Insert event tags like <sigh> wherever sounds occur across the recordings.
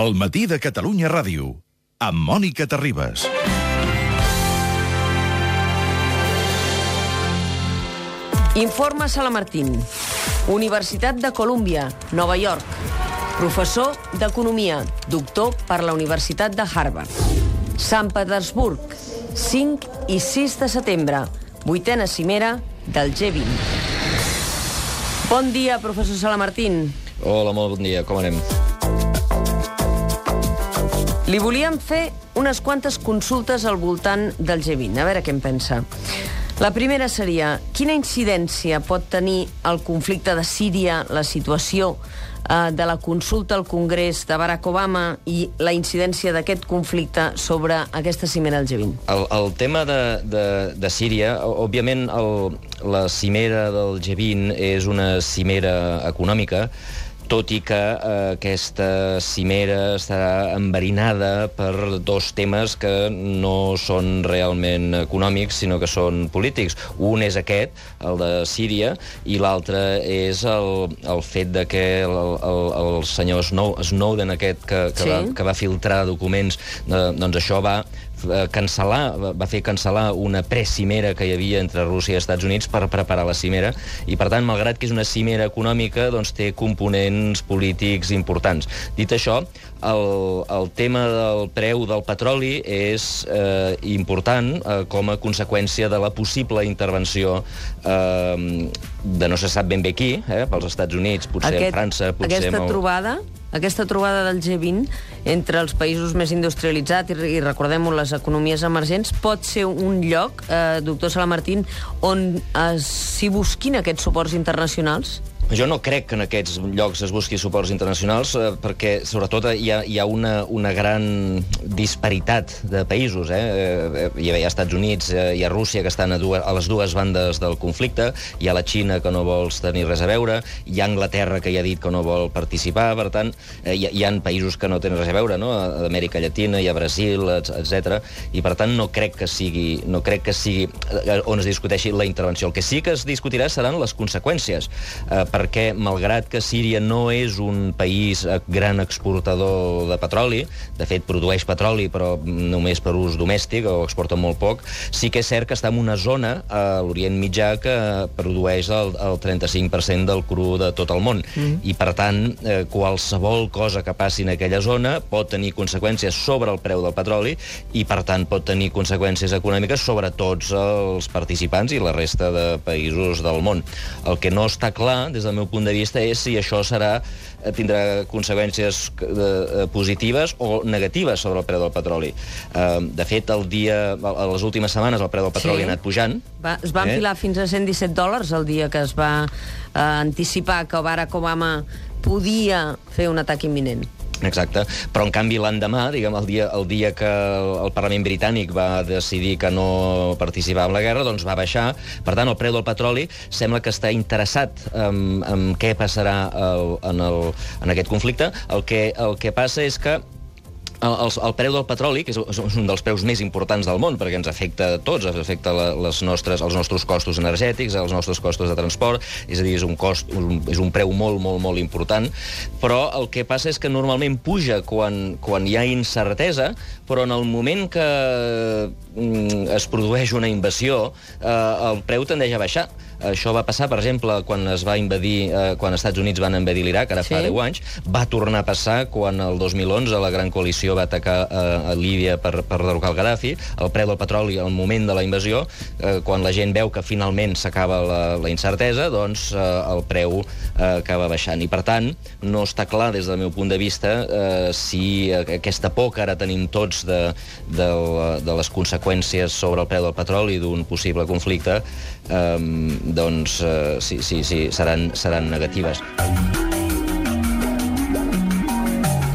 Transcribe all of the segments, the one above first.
El matí de Catalunya Ràdio, amb Mònica Terribas. Informa Salamartín. Universitat de Colúmbia, Nova York. Professor d'Economia, doctor per la Universitat de Harvard. Sant Petersburg, 5 i 6 de setembre, vuitena cimera del G20. Bon dia, professor Salamartín. Hola, molt bon dia. Com anem? Li volíem fer unes quantes consultes al voltant del G20, a veure què en pensa. La primera seria, quina incidència pot tenir el conflicte de Síria, la situació eh, de la consulta al Congrés de Barack Obama i la incidència d'aquest conflicte sobre aquesta cimera del G20? El, el tema de, de, de Síria, òbviament el, la cimera del G20 és una cimera econòmica, tot i que eh, aquesta cimera estarà enverinada per dos temes que no són realment econòmics, sinó que són polítics. Un és aquest, el de Síria, i l'altre és el, el fet de que el, el, el senyor Snow, Snowden aquest que, que, Sí. va, que va filtrar documents, eh, doncs això va cancel·lar, va- fer cancel·lar una precimera que hi havia entre Rússia i Estats Units per preparar la cimera, i per tant, malgrat que és una cimera econòmica, doncs té components polítics importants. Dit això, el, el tema del preu del petroli és eh, important eh, com a conseqüència de la possible intervenció eh, de no se sap ben bé qui, eh, pels Estats Units, potser Aquest, França, potser... aquesta el- trobada aquesta trobada del G20 entre els països més industrialitzats i, i recordem-ho, les economies emergents, pot ser un lloc, eh, doctor Salamartín, on es, s'hi busquin aquests suports internacionals? Jo no crec que en aquests llocs es busqui suports internacionals eh, perquè, sobretot, hi ha, hi ha una, una gran disparitat de països. Eh? Eh, Hi ha hi ha Estats Units, eh, hi ha Rússia, que estan a, dues, a les dues bandes del conflicte, hi ha la Xina, que no vol tenir res a veure, hi ha Anglaterra, que ja ha dit que no vol participar, per tant, eh, hi, hi ha països que no tenen res a veure, no? a Amèrica Llatina, hi ha Brasil, etc. i per tant no crec que sigui, no crec que sigui eh, on es discuteixi la intervenció. El que sí que es discutirà seran les conseqüències, eh, perquè malgrat que Síria no és un país gran exportador de petroli, de fet produeix petroli però només per ús domèstic o exporta molt poc, sí que és cert que està en una zona a l'Orient Mitjà que produeix el, el 35% del cru de tot el món. Mm. I per tant, eh, qualsevol cosa que passi en aquella zona pot tenir conseqüències sobre el preu del petroli i per tant pot tenir conseqüències econòmiques sobre tots els participants i la resta de països del món. El que no està clar, des del meu punt de vista, és si això serà eh, tindrà conseqüències eh, eh, positives o negatives sobre el preu del petroli. Eh, de fet, el dia, a les últimes setmanes el preu del petroli Sí. ha anat pujant. Va, es va Eh? enfilar fins a 117 dòlars el dia que es va eh, anticipar que Barack Obama podia fer un atac imminent. Exacte, però en canvi l'endemà, diguem, el dia, el dia que el, Parlament britànic va decidir que no participava en la guerra, doncs va baixar. Per tant, el preu del petroli sembla que està interessat en, en què passarà el, en, el, en aquest conflicte. El que, el que passa és que el, el, preu del petroli, que és, és un dels preus més importants del món, perquè ens afecta a tots, ens afecta la, les nostres, els nostres costos energètics, els nostres costos de transport, és a dir, és un, cost, un, és un preu molt, molt, molt important, però el que passa és que normalment puja quan, quan hi ha incertesa, però en el moment que mm, es produeix una invasió, eh, el preu tendeix a baixar. Això va passar, per exemple, quan es va invadir, eh, quan els Estats Units van envair l'Iraq, ara Sí. fa 10 anys, va tornar a passar quan el 2011 la Gran Coalició va atacar eh, a Líbia per, per derrocar el Gaddafi, el preu del petroli al moment de la invasió, eh, quan la gent veu que finalment s'acaba la, la incertesa, doncs eh, el preu eh, acaba baixant. I per tant, no està clar des del meu punt de vista eh, si aquesta por que ara tenim tots de, de, de les conseqüències sobre el preu del petroli d'un possible conflicte eh, doncs eh, sí, sí, sí, seran, seran negatives.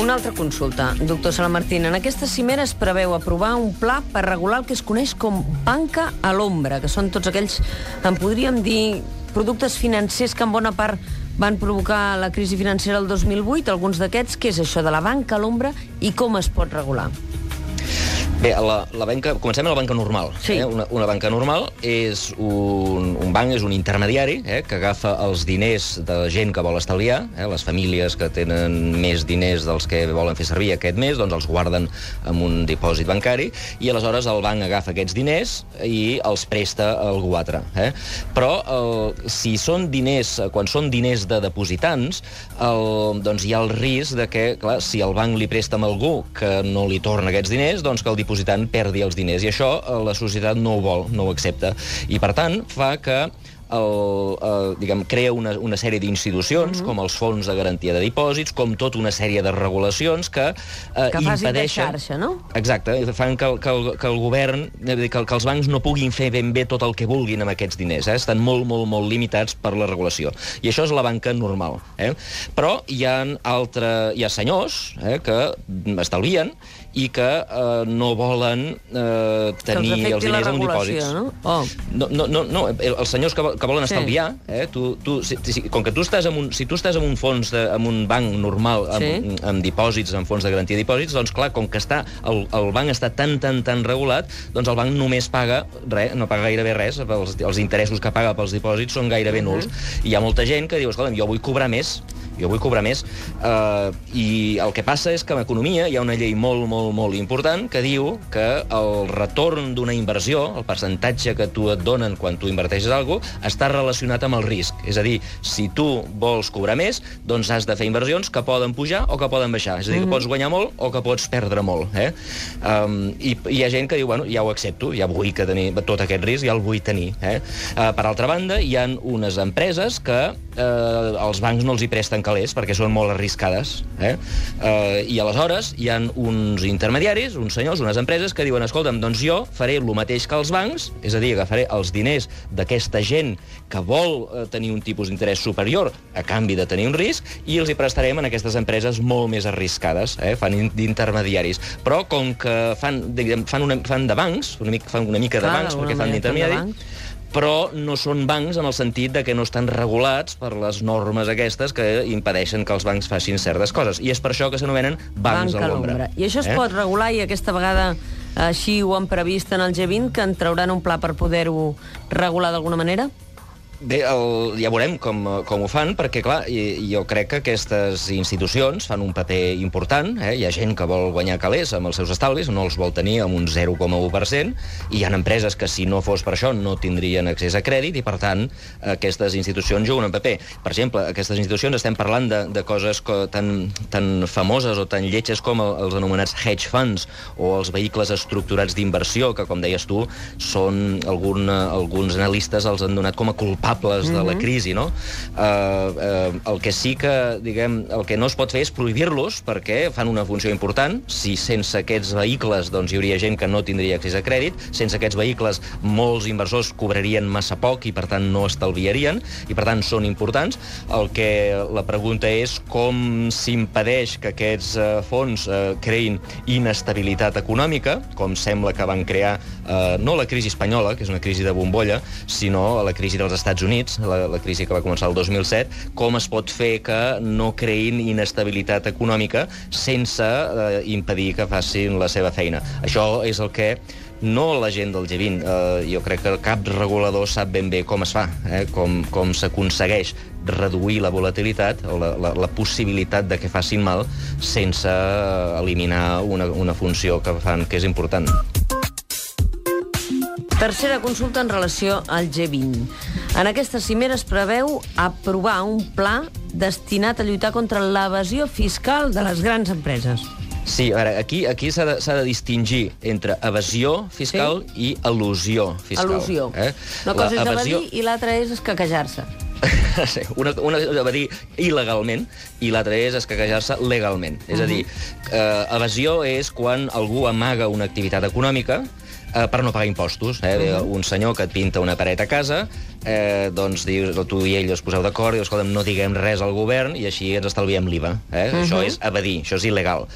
Una altra consulta, doctor Salamartín. En aquesta cimera es preveu aprovar un pla per regular el que es coneix com banca a l'ombra, que són tots aquells, en podríem dir, productes financers que en bona part van provocar la crisi financera el 2008. Alguns d'aquests, què és això de la banca a l'ombra i com es pot regular? Bé, la, la banca, comencem amb la banca normal. Sí. Eh? Una, una banca normal és un, un banc, és un intermediari eh? que agafa els diners de gent que vol estalviar, eh? les famílies que tenen més diners dels que volen fer servir aquest mes, doncs els guarden en un dipòsit bancari i aleshores el banc agafa aquests diners i els presta a algú altre. Eh? Però el, si són diners, quan són diners de depositants, el, doncs hi ha el risc de que, clar, si el banc li presta a algú que no li torna aquests diners, doncs que el dipositant perdi els diners. I això eh, la societat no ho vol, no ho accepta. I, per tant, fa que el, el, diguem, crea una, una sèrie d'institucions, mm -hmm. com els fons de garantia de dipòsits, com tota una sèrie de regulacions que, eh, Que impedeixen... xarxa, no? Exacte, fan que, el- que, el, que el govern, eh, que, que els bancs no puguin fer ben bé tot el que vulguin amb aquests diners. Eh? Estan molt, molt, molt limitats per la regulació. I això és la banca normal. Eh? Però hi ha, altre, hi ha senyors eh, que estalvien i que eh, no volen eh, tenir afecti els diners en un dipòsit. regulació, no? Oh. No, no, no, no, el- els senyors que, que volen Sí. estalviar, eh, tu, tu, si, si, com que tu estàs en un, si tu estàs en un fons, de, en un banc normal, amb, Sí. amb dipòsits, amb fons de garantia de dipòsits, doncs clar, com que està, el, el banc està tan, tan, tan regulat, doncs el banc només paga res, no paga gairebé res, els, els interessos que paga pels dipòsits són gairebé nuls. I hi ha molta gent que diu, escolta'm, jo vull cobrar més, jo vull cobrar més. Uh, I el que passa és que en economia hi ha una llei molt, molt, molt important que diu que el retorn d'una inversió, el percentatge que tu et donen quan tu inverteixes alguna cosa, està relacionat amb el risc. És a dir, si tu vols cobrar més, doncs has de fer inversions que poden pujar o que poden baixar. És a dir, que pots guanyar molt o que pots perdre molt. Eh? Um, i, I hi ha gent que diu, bueno, ja ho accepto, ja vull que tenir tot aquest risc, ja el vull tenir. Eh? Uh, per altra banda, hi han unes empreses que eh, els bancs no els hi presten calés perquè són molt arriscades. Eh? Eh, I aleshores hi han uns intermediaris, uns senyors, unes empreses que diuen escolta'm, doncs jo faré el mateix que els bancs, és a dir, agafaré els diners d'aquesta gent que vol eh, tenir un tipus d'interès superior a canvi de tenir un risc i els hi prestarem en aquestes empreses molt més arriscades, eh? fan in- d'intermediaris. Però com que fan, diguem, fan, una, fan de bancs, una mica, fan una mica Clar, de bancs perquè fan d'intermediaris. Però no són bancs en el sentit de que no estan regulats per les normes aquestes que impedeixen que els bancs facin certes coses. I és per això que s'anomenen bancs Banca a l'ombra. I això es eh? pot regular i aquesta vegada així ho han previst en el G20, que en trauran un pla per poder-ho regular d'alguna manera? Bé, el, ja veurem com, com ho fan, perquè, clar, jo crec que aquestes institucions fan un paper important. Eh? Hi ha gent que vol guanyar calés amb els seus estalvis, no els vol tenir amb un 0,1%, i hi ha empreses que, si no fos per això, no tindrien accés a crèdit, i, per tant, aquestes institucions juguen un paper. Per exemple, aquestes institucions estem parlant de, de coses co, tan, tan famoses o tan lletges com el, els anomenats hedge funds, o els vehicles estructurats d'inversió, que, com deies tu, són algun, alguns analistes els han donat com a culpables culpables de la crisi, no? Uh, uh, el que sí que, diguem, el que no es pot fer és prohibir-los perquè fan una funció important. Si sense aquests vehicles doncs, hi hauria gent que no tindria accés a crèdit, sense aquests vehicles molts inversors cobrarien massa poc i per tant no estalviarien, i per tant són importants. El que la pregunta és com s'impedeix que aquests uh, fons uh, creïn inestabilitat econòmica, com sembla que van crear uh, no la crisi espanyola, que és una crisi de bombolla, sinó la crisi dels Estats Units, la, la crisi que va començar el 2007, com es pot fer que no creïn inestabilitat econòmica sense eh, impedir que facin la seva feina. Això és el que no la gent del G20, eh, jo crec que cap regulador sap ben bé com es fa, eh, com, com s'aconsegueix reduir la volatilitat o la, la, la possibilitat de que facin mal sense eliminar una, una funció que fan que és important. Tercera consulta en relació al G20. En aquesta cimera es preveu aprovar un pla destinat a lluitar contra l'evasió fiscal de les grans empreses. Sí, a veure, aquí, aquí s'ha de, de distingir entre evasió fiscal sí? i al·lusió fiscal. Al·lusió. Eh? Una cosa és evasió- evadir i l'altra és escaquejar-se. <laughs> sí, una, una és evadir il·legalment i l'altra és escaquejar-se legalment. És a dir, eh, evasió és quan algú amaga una activitat econòmica eh, per no pagar impostos. Eh? Uh -huh. Un senyor que et pinta una paret a casa, eh, doncs dius, tu i ell us poseu d'acord i dius, escolta'm, no diguem res al govern i així ens estalviem l'IVA. Eh? Uh -huh. Això és evadir, això és il·legal.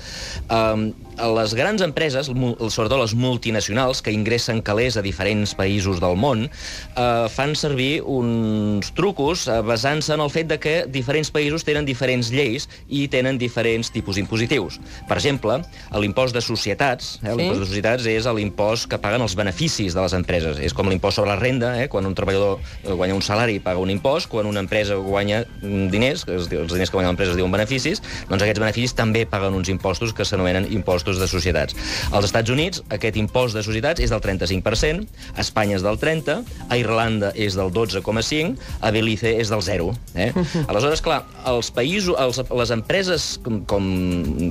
Um, les grans empreses, sobretot les multinacionals, que ingressen calés a diferents països del món, eh, fan servir uns trucos eh, basant-se en el fet de que diferents països tenen diferents lleis i tenen diferents tipus impositius. Per exemple, l'impost de societats, eh, l'impost de societats és l'impost que paguen els beneficis de les empreses. És com l'impost sobre la renda, eh, quan un treballador guanya un salari i paga un impost, quan una empresa guanya diners, que els diners que guanya l'empresa es diuen beneficis, doncs aquests beneficis també paguen uns impostos que s'anomenen impostos de societats. Als Estats Units, aquest impost de societats és del 35%, a Espanya és del 30%, a Irlanda és del 12,5%, a Belize és del 0%. Eh? <laughs> Aleshores, clar, els països, els, les empreses com, com,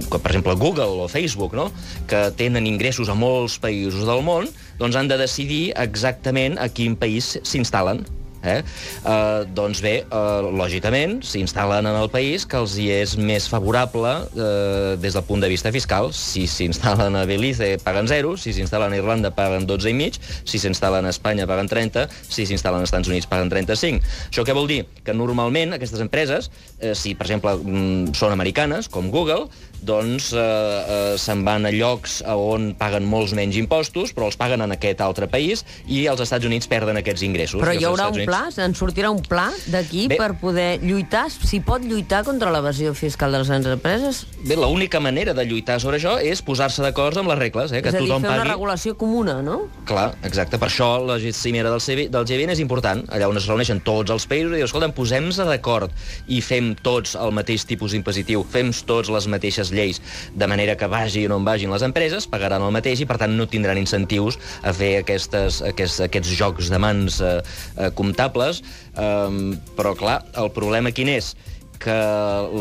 com, per exemple, Google o Facebook, no? que tenen ingressos a molts països del món, doncs han de decidir exactament a quin país s'instal·len. Eh? Uh, doncs bé, uh, lògicament, s'instal·len en el país que els hi és més favorable uh, des del punt de vista fiscal. Si s'instal·len a Belize, paguen 0, si s'instal·len a Irlanda, paguen 12,5, si s'instal·len a Espanya, paguen 30, si s'instal·len als Estats Units, paguen 35. Això què vol dir? Que normalment aquestes empreses, eh, si per exemple mm, són americanes, com Google, doncs eh, eh, se'n van a llocs on paguen molts menys impostos, però els paguen en aquest altre país, i els Estats Units perden aquests ingressos. Però hi haurà un Units... pla? En sortirà un pla d'aquí per poder lluitar? S'hi pot lluitar contra l'evasió fiscal de les grans empreses? Bé, l'única manera de lluitar sobre això és posar-se d'acord amb les regles, eh, que és a dir, tothom fer pagui... una regulació comuna, no? Clar, exacte. Per això la cimera del, CV, del G20 és important. Allà on es reuneixen tots els països i diuen, escolta, posem-se d'acord i fem tots el mateix tipus impositiu, fem tots les mateixes lleis, de manera que vagi on vagin les empreses, pagaran el mateix i, per tant, no tindran incentius a fer aquestes, aquests, aquests jocs de mans eh, eh, comptables. Um, però, clar, el problema quin és? Que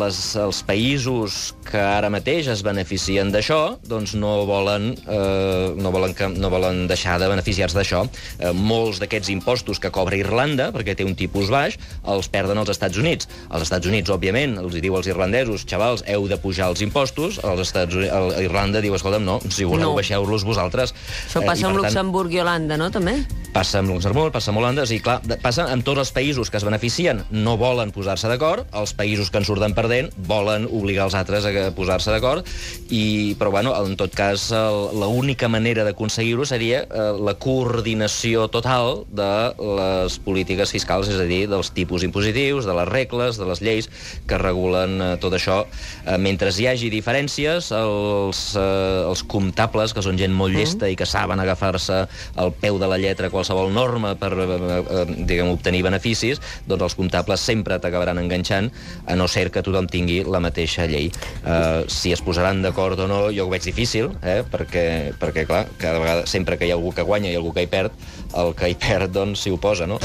les, els països que ara mateix es beneficien d'això doncs no volen, eh, no volen, que, no volen deixar de beneficiar-se d'això. Eh, molts d'aquests impostos que cobra Irlanda, perquè té un tipus baix, els perden als Estats Units. Els Estats Units, òbviament, els diu als irlandesos, xavals, heu de pujar els impostos, als Estats Units, Irlanda diu, escolta'm, no, si voleu, no. baixeu-los vosaltres. Això passa eh, amb Luxemburg i Holanda, no, també? Passa amb Luxemburg, passa amb Holanda, és clar, passa amb tots els països que es beneficien, no volen posar-se d'acord, els països països que en surten perdent volen obligar els altres a posar-se d'acord, i, però bueno, en tot cas l'única manera d'aconseguir-ho seria eh, la coordinació total de les polítiques fiscals, és a dir, dels tipus impositius, de les regles, de les lleis que regulen eh, tot això. Eh, mentre hi hagi diferències, els, els comptables, que són gent molt llesta mm. i que saben agafar-se al peu de la lletra qualsevol norma per diguem, obtenir beneficis, doncs els comptables sempre t'acabaran enganxant a no ser que tothom tingui la mateixa llei. Uh, si es posaran d'acord o no, jo ho veig difícil, eh? perquè, perquè, clar, cada vegada, sempre que hi ha algú que guanya i algú que hi perd, el que hi perd, doncs, s'hi oposa, no?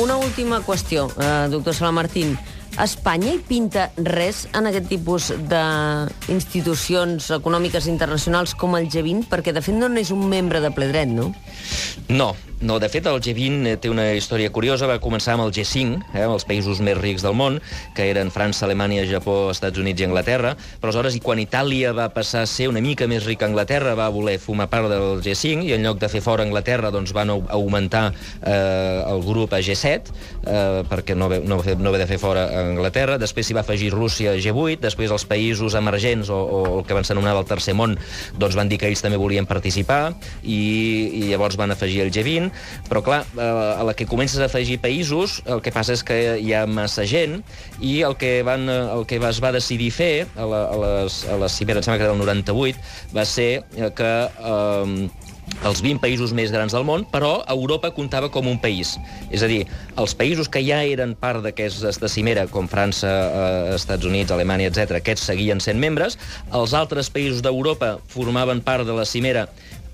Una última qüestió, eh, doctor Salamartín. Espanya hi pinta res en aquest tipus d'institucions econòmiques internacionals com el G20? Perquè, de fet, no n'és un membre de ple dret, no? No, no, de fet, el G20 eh, té una història curiosa. Va començar amb el G5, eh, els països més rics del món, que eren França, Alemanya, Japó, Estats Units i Anglaterra. Però aleshores, i quan Itàlia va passar a ser una mica més rica Anglaterra, va voler formar part del G5, i en lloc de fer fora Anglaterra, doncs van augmentar eh, el grup a G7, eh, perquè no, no, no va de fer fora Anglaterra. Després s'hi va afegir Rússia a G8, després els països emergents, o, o el que van s'anomenava el tercer món, doncs van dir que ells també volien participar, i, i llavors van afegir el G20, però clar, eh, a la que comences a afegir països, el que passa és que hi ha massa gent i el que, van, eh, el que es va decidir fer a la, a les, a la cimera, em sembla que era el 98, va ser eh, que eh, els 20 països més grans del món, però Europa comptava com un país. És a dir, els països que ja eren part d'aquesta cimera, com França, eh, Estats Units, Alemanya, etc, aquests seguien sent membres, els altres països d'Europa formaven part de la cimera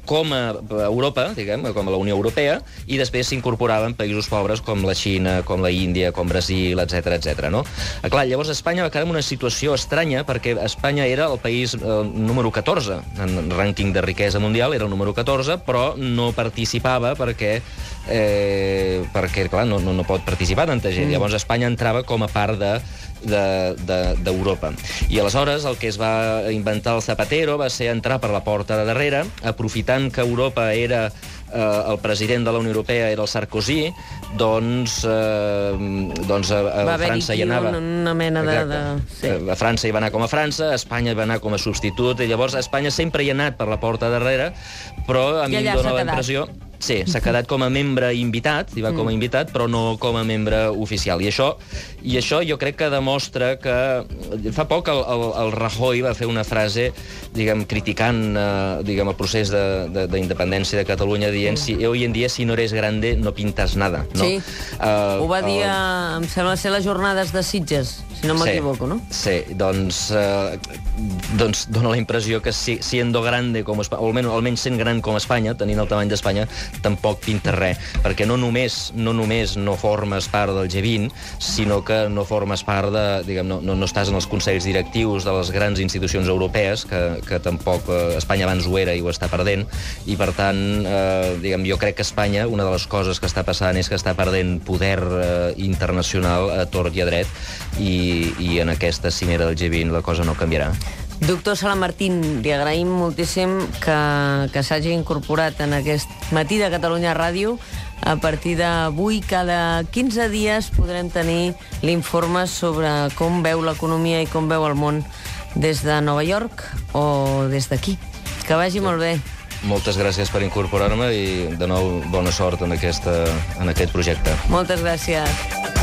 com a Europa, diguem, com a la Unió Europea, i després s'incorporaven països pobres com la Xina, com la Índia, com Brasil, etc etc. no? Ah, clar, llavors Espanya va quedar en una situació estranya perquè Espanya era el país eh, número 14 en rànquing de riquesa mundial, era el número 14, però no participava perquè eh, perquè, clar, no, no, no pot participar tanta gent. Mm. Llavors Espanya entrava com a part de d'Europa. De, de, I aleshores el que es va inventar el Zapatero va ser entrar per la porta de darrere, aprofitant que Europa era eh, el president de la Unió Europea era el Sarkozy, doncs, eh, doncs a, a Va França hi anava... una, una mena de... de... Sí. A França hi va anar com a França, a Espanya hi va anar com a substitut, i llavors a Espanya sempre hi ha anat per la porta darrere, però a I mi em dóna la impressió Sí, s'ha quedat com a membre invitat, hi va com a invitat, però no com a membre oficial. I això, i això jo crec que demostra que... Fa poc el, el, el Rajoy va fer una frase, diguem, criticant eh, diguem, el procés de- de- d'independència de, de Catalunya, dient, si, hoy en dia, si no eres grande, no pintas nada. No? Sí. Eh, Ho va dir, el- a, em sembla ser les jornades de Sitges, si no m'equivoco, no? Sí, doncs, eh, doncs dona la impressió que si, siendo grande, com Espanya, o almenys, almenys sent gran com Espanya, tenint el tamany d'Espanya, tampoc pinta res, perquè no només no només no formes part del G20, sinó que no formes part de, diguem, no, no, no estàs en els consells directius de les grans institucions europees, que, que tampoc eh, Espanya abans ho era i ho està perdent, i per tant, eh, diguem, jo crec que Espanya, una de les coses que està passant és que està perdent poder eh, internacional a tort i a dret, i, i en aquesta cimera del G20 la cosa no canviarà. Doctor Sala Martín, li agraïm moltíssim que, que s'hagi incorporat en aquest matí de Catalunya Ràdio. A partir d'avui, cada 15 dies, podrem tenir l'informe sobre com veu l'economia i com veu el món des de Nova York o des d'aquí. Que vagi molt bé. Moltes gràcies per incorporar-me i, de nou, bona sort en, aquesta, en aquest projecte. Moltes gràcies.